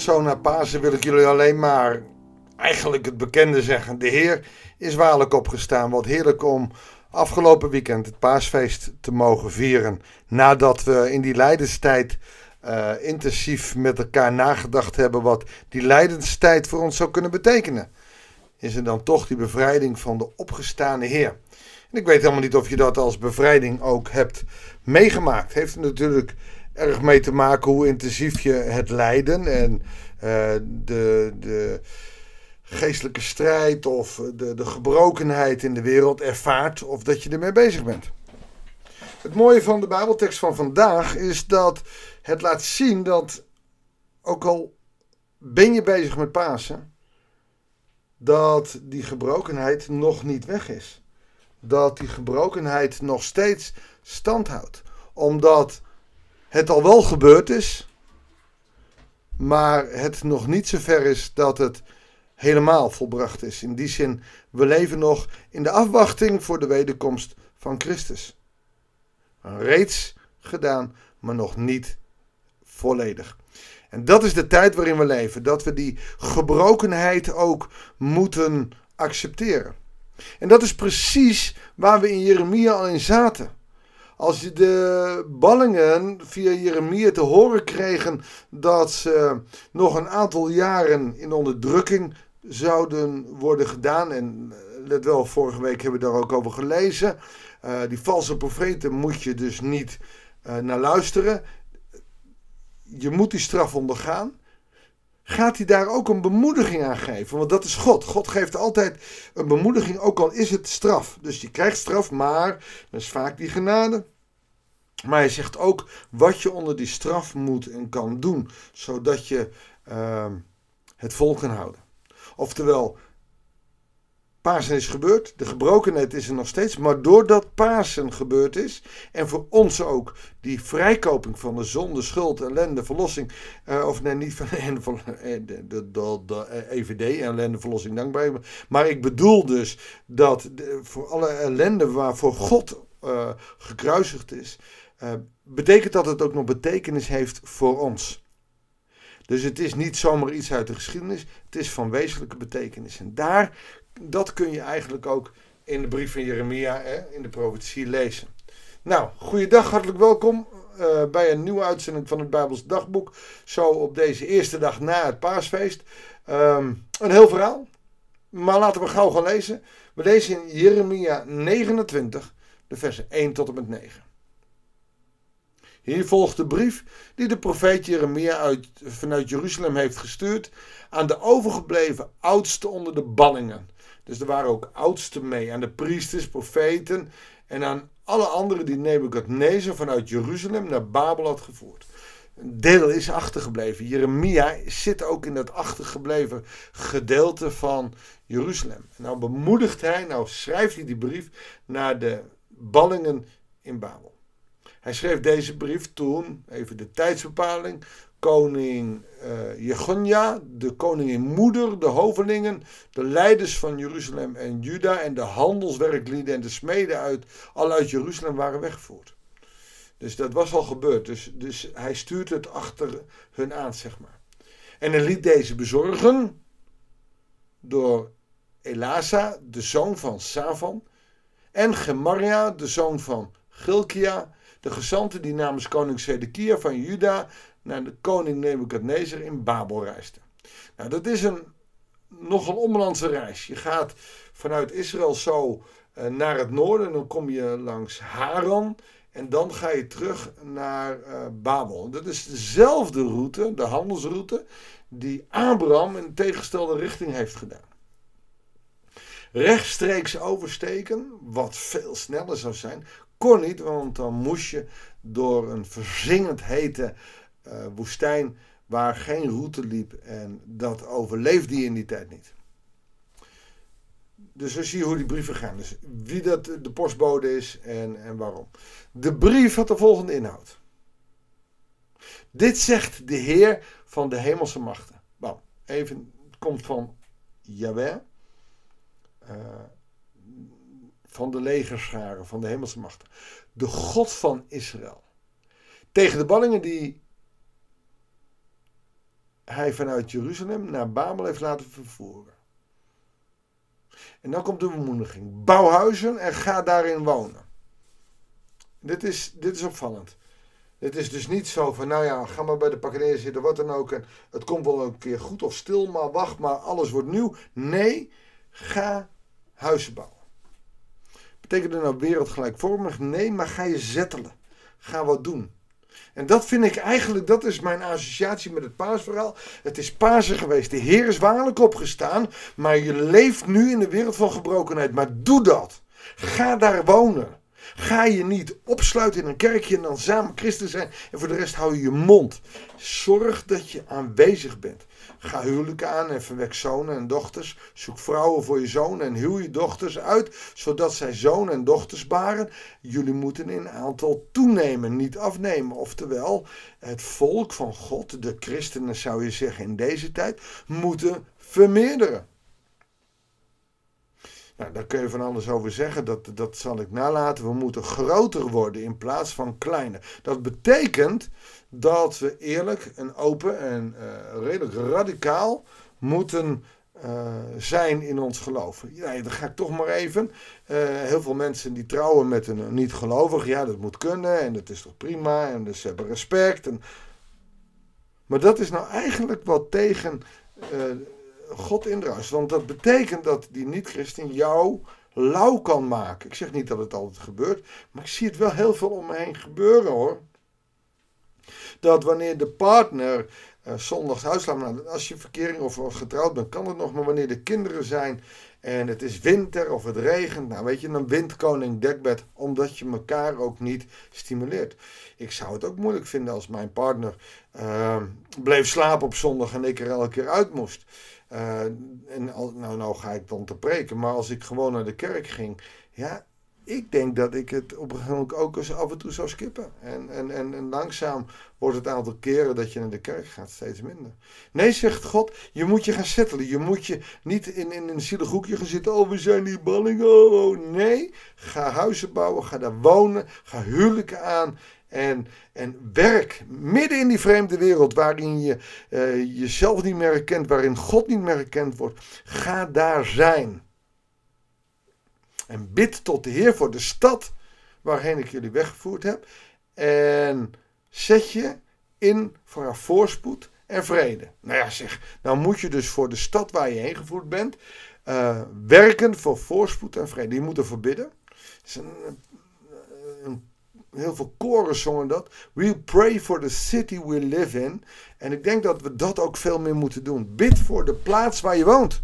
zo na Pasen wil ik jullie alleen maar eigenlijk het bekende zeggen. De Heer is waarlijk opgestaan. Wat heerlijk om afgelopen weekend het paasfeest te mogen vieren. Nadat we in die lijdenstijd uh, intensief met elkaar nagedacht hebben wat die lijdenstijd voor ons zou kunnen betekenen. Is er dan toch die bevrijding van de opgestane Heer. En ik weet helemaal niet of je dat als bevrijding ook hebt meegemaakt. Heeft natuurlijk erg mee te maken hoe intensief je het lijden en uh, de, de geestelijke strijd of de, de gebrokenheid in de wereld ervaart of dat je ermee bezig bent. Het mooie van de Bijbeltekst van vandaag is dat het laat zien dat, ook al ben je bezig met Pasen, dat die gebrokenheid nog niet weg is. Dat die gebrokenheid nog steeds stand houdt. Omdat het al wel gebeurd is, maar het nog niet zo ver is dat het helemaal volbracht is. In die zin, we leven nog in de afwachting voor de wederkomst van Christus. Reeds gedaan, maar nog niet volledig. En dat is de tijd waarin we leven, dat we die gebrokenheid ook moeten accepteren. En dat is precies waar we in Jeremia al in zaten. Als je de ballingen via Jeremia te horen kregen dat ze nog een aantal jaren in onderdrukking zouden worden gedaan. En eh, let wel, vorige week hebben we daar ook over gelezen. Uh, die valse profeten moet je dus niet uh, naar luisteren. Je moet die straf ondergaan. Gaat hij daar ook een bemoediging aan geven? Want dat is God. God geeft altijd een bemoediging, ook al is het straf. Dus je krijgt straf, maar dat is vaak die genade. Maar hij zegt ook wat je onder die straf moet en kan doen, zodat je uh, het vol kan houden. Oftewel, Pasen is gebeurd, de gebrokenheid is er nog steeds, maar doordat Pasen gebeurd is en voor ons ook die vrijkoping van de zonde, schuld, ellende, verlossing, uh, of nee, niet van de, de, de, de EVD, ellende, verlossing, dankbaar, maar ik bedoel dus dat voor alle ellende waarvoor God gekruisigd is, betekent dat het ook nog betekenis heeft voor ons. Dus het is niet zomaar iets uit de geschiedenis, het is van wezenlijke betekenis. En daar, dat kun je eigenlijk ook in de brief van Jeremia, hè, in de profetie lezen. Nou, goeiedag, hartelijk welkom uh, bij een nieuwe uitzending van het Bijbels Dagboek. Zo op deze eerste dag na het paasfeest. Um, een heel verhaal, maar laten we gauw gaan lezen. We lezen in Jeremia 29, de versen 1 tot en met 9. Hier volgt de brief die de profeet Jeremia uit, vanuit Jeruzalem heeft gestuurd aan de overgebleven oudsten onder de ballingen. Dus er waren ook oudsten mee, aan de priesters, profeten en aan alle anderen die Nebukadnezar vanuit Jeruzalem naar Babel had gevoerd. Een deel is achtergebleven. Jeremia zit ook in dat achtergebleven gedeelte van Jeruzalem. Nou bemoedigt hij, nou schrijft hij die brief naar de ballingen in Babel. Hij schreef deze brief toen, even de tijdsbepaling, koning uh, de koningin moeder, de hovelingen, de leiders van Jeruzalem en Juda en de handelswerklieden en de smeden uit, al uit Jeruzalem waren weggevoerd. Dus dat was al gebeurd. Dus, dus hij stuurt het achter hun aan, zeg maar. En hij liet deze bezorgen door Elasa, de zoon van Savan, en Gemaria, de zoon van Gilkia, de gezanten die namens koning Zedekia van Juda naar de koning Nebukadnezar in Babel reisden. Nou, dat is een nogal onbelandse reis. Je gaat vanuit Israël zo uh, naar het noorden, dan kom je langs Haran en dan ga je terug naar uh, Babel. Dat is dezelfde route, de handelsroute, die Abraham in tegengestelde richting heeft gedaan. Rechtstreeks oversteken, wat veel sneller zou zijn, kon niet, want dan moest je door een verzingend hete woestijn waar geen route liep. En dat overleefde je in die tijd niet. Dus zo zie je hoe die brieven gaan. Dus wie dat de postbode is en, en waarom. De brief had de volgende inhoud. Dit zegt de Heer van de hemelse machten. Bam. Even, het komt van Yahweh. Uh, van de legerscharen, van de hemelse machten. De God van Israël. Tegen de ballingen die hij vanuit Jeruzalem naar Babel heeft laten vervoeren. En dan komt de bemoediging. Bouw huizen en ga daarin wonen. Dit is, dit is opvallend. Het is dus niet zo van, nou ja, ga maar bij de pakketeer zitten, wat dan ook. En het komt wel een keer goed of stil, maar wacht maar, alles wordt nieuw. Nee, ga huizen bouwen. Betekent dat nou wereldgelijkvormig? Nee, maar ga je zettelen. Ga wat doen. En dat vind ik eigenlijk, dat is mijn associatie met het paasverhaal. Het is Pasen geweest. De Heer is waarlijk opgestaan, maar je leeft nu in de wereld van gebrokenheid. Maar doe dat. Ga daar wonen. Ga je niet opsluiten in een kerkje en dan samen christen zijn en voor de rest hou je je mond. Zorg dat je aanwezig bent. Ga huwelijken aan en verwek zonen en dochters. Zoek vrouwen voor je zonen en huw je dochters uit, zodat zij zonen en dochters baren. Jullie moeten in aantal toenemen, niet afnemen. Oftewel, het volk van God, de christenen zou je zeggen in deze tijd, moeten vermeerderen. Nou, daar kun je van alles over zeggen, dat, dat zal ik nalaten. We moeten groter worden in plaats van kleiner. Dat betekent dat we eerlijk en open en uh, redelijk radicaal moeten uh, zijn in ons geloof. Ja, dan ga ik toch maar even. Uh, heel veel mensen die trouwen met een niet-gelovig, ja, dat moet kunnen en dat is toch prima en dus ze hebben respect. Maar dat is nou eigenlijk wat tegen God indruist. Want dat betekent dat die niet-christen jou lauw kan maken. Ik zeg niet dat het altijd gebeurt, maar ik zie het wel heel veel om me heen gebeuren hoor. Dat wanneer de partner uh, zondags huis laat, nou, als je verkering of, getrouwd bent, kan het nog, maar wanneer de kinderen zijn en het is winter of het regent, nou weet je, dan wint koning dekbed, omdat je elkaar ook niet stimuleert. Ik zou het ook moeilijk vinden als mijn partner uh, bleef slapen op zondag en ik er elke keer uit moest. Uh, en nou, nou ga ik dan te preken, maar als ik gewoon naar de kerk ging, ja, ik denk dat ik het op een gegeven moment ook eens af en toe zou skippen. En, en, en, en, langzaam wordt het aantal keren dat je naar de kerk gaat steeds minder. Nee, zegt God, je moet je gaan settelen. Je moet je niet in, in een zielig hoekje gaan zitten. Oh, we zijn die ballingen. Oh, oh, nee, ga huizen bouwen, ga daar wonen, ga huwelijken aan. En, en werk midden in die vreemde wereld waarin je uh, jezelf niet meer herkent, waarin God niet meer herkend wordt. Ga daar zijn. En bid tot de Heer voor de stad waarheen ik jullie weggevoerd heb. En zet je in voor voorspoed en vrede. Nou ja, zeg, nou moet je dus voor de stad waar je heen gevoerd bent uh, werken voor voorspoed en vrede. Je moet ervoor bidden. Het is een, een heel veel koren zongen dat. We pray for the city we live in. En ik denk dat we dat ook veel meer moeten doen. Bid voor de plaats waar je woont.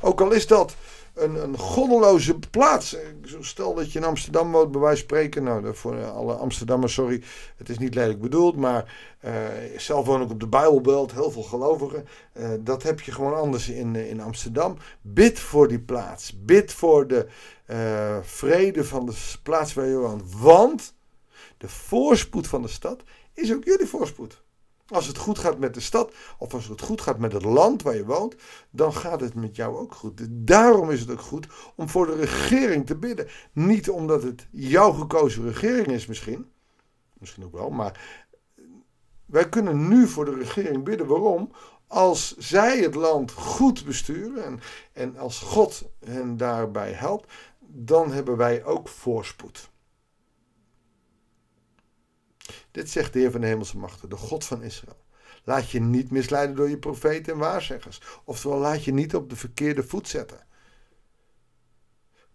Ook al is dat een, een goddeloze plaats. Stel dat je in Amsterdam woont, bij wijze van spreken. Nou, voor alle Amsterdammers, sorry, het is niet lelijk bedoeld. Maar uh, zelf woon ik op de Bijbelbelt, heel veel gelovigen. Uh, dat heb je gewoon anders in, in Amsterdam. Bid voor die plaats. Bid voor de vrede van de plaats waar je woont. Want de voorspoed van de stad is ook jullie voorspoed. Als het goed gaat met de stad, of als het goed gaat met het land waar je woont, dan gaat het met jou ook goed. Daarom is het ook goed om voor de regering te bidden. Niet omdat het jouw gekozen regering is misschien, misschien ook wel, maar wij kunnen nu voor de regering bidden. Waarom? Als zij het land goed besturen en, en als God hen daarbij helpt, dan hebben wij ook voorspoed. Dit zegt de Heer van de hemelse machten, de God van Israël. Laat je niet misleiden door je profeten en waarzeggers. Oftewel, laat je niet op de verkeerde voet zetten.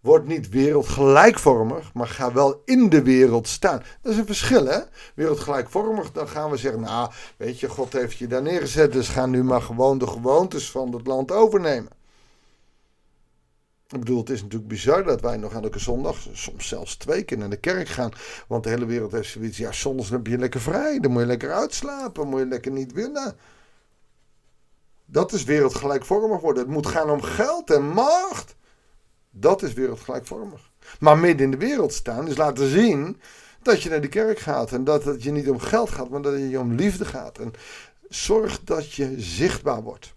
Word niet wereldgelijkvormig, maar ga wel in de wereld staan. Dat is een verschil, hè? Wereldgelijkvormig, dan gaan we zeggen, nou, weet je, God heeft je daar neergezet, dus ga nu maar gewoon de gewoontes van het land overnemen. Ik bedoel, het is natuurlijk bizar dat wij nog elke zondag, soms zelfs twee keer naar de kerk gaan. Want de hele wereld heeft zoiets, ja, zondags heb je lekker vrij. Dan moet je lekker uitslapen, moet je lekker niet winnen. Dat is wereldgelijkvormig worden. Het moet gaan om geld en macht. Dat is wereldgelijkvormig. Maar midden in de wereld staan is laten zien dat je naar de kerk gaat. En dat het je niet om geld gaat, maar dat het je om liefde gaat. En zorg dat je zichtbaar wordt.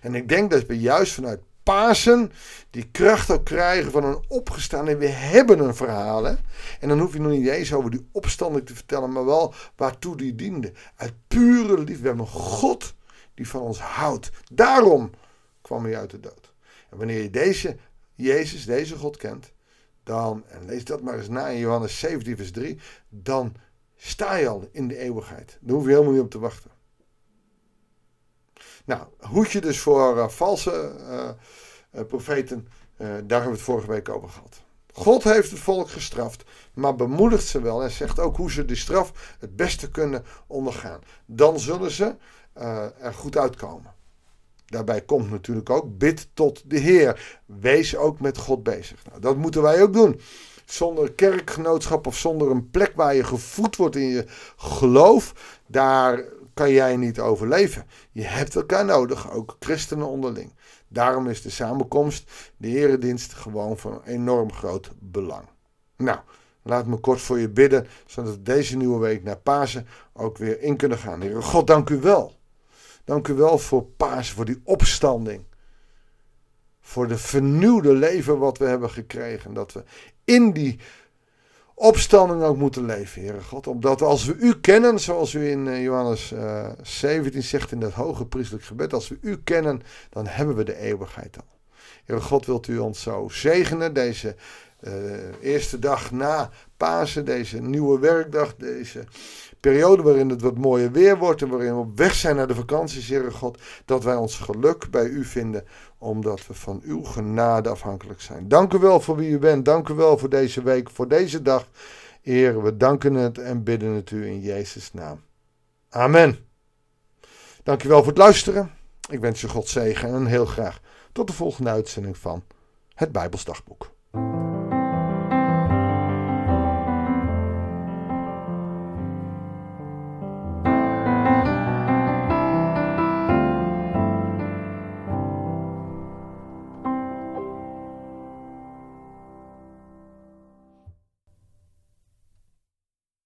En ik denk dat we juist vanuit Pasen die kracht ook krijgen van een opgestaan. En we hebben een verhaal. En dan hoef je nog niet eens over die opstanding te vertellen, maar wel waartoe die diende. Uit pure liefde. We hebben een God die van ons houdt. Daarom kwam hij uit de dood. En wanneer je deze Jezus, deze God kent, dan, en lees dat maar eens na in Johannes 17, vers 3, dan sta je al in de eeuwigheid. Daar hoef je helemaal niet op te wachten. Nou, hoed je dus voor uh, valse uh, profeten, daar hebben we het vorige week over gehad. God heeft het volk gestraft, maar bemoedigt ze wel en zegt ook hoe ze die straf het beste kunnen ondergaan. Dan zullen ze er goed uitkomen. Daarbij komt natuurlijk ook bid tot de Heer. Wees ook met God bezig. Nou, dat moeten wij ook doen. Zonder kerkgenootschap of zonder een plek waar je gevoed wordt in je geloof, daar kan jij niet overleven. Je hebt elkaar nodig, ook christenen onderling. Daarom is de samenkomst, de eredienst, gewoon van enorm groot belang. Nou, laat me kort voor je bidden, zodat we deze nieuwe week naar Pasen ook weer in kunnen gaan. Heer God, dank u wel. Dank u wel voor Pasen, voor die opstanding. Voor de vernieuwde leven wat we hebben gekregen. Dat we in die opstanding ook moeten leven, Heere God. Omdat als we u kennen, zoals u in eh, Johannes 17 eh, zegt in dat hoge priestelijk gebed, als we u kennen, dan hebben we de eeuwigheid al. Heere God, wilt u ons zo zegenen deze uh, eerste dag na Pasen, deze nieuwe werkdag, deze periode waarin het wat mooier weer wordt en waarin we op weg zijn naar de vakanties, Heere God, dat wij ons geluk bij u vinden, omdat we van uw genade afhankelijk zijn. Dank u wel voor wie u bent. Dank u wel voor deze week, voor deze dag. Heer, we danken het en bidden het u in Jezus' naam. Amen. Dank u wel voor het luisteren. Ik wens je God zegen en heel graag tot de volgende uitzending van het Bijbelsdagboek.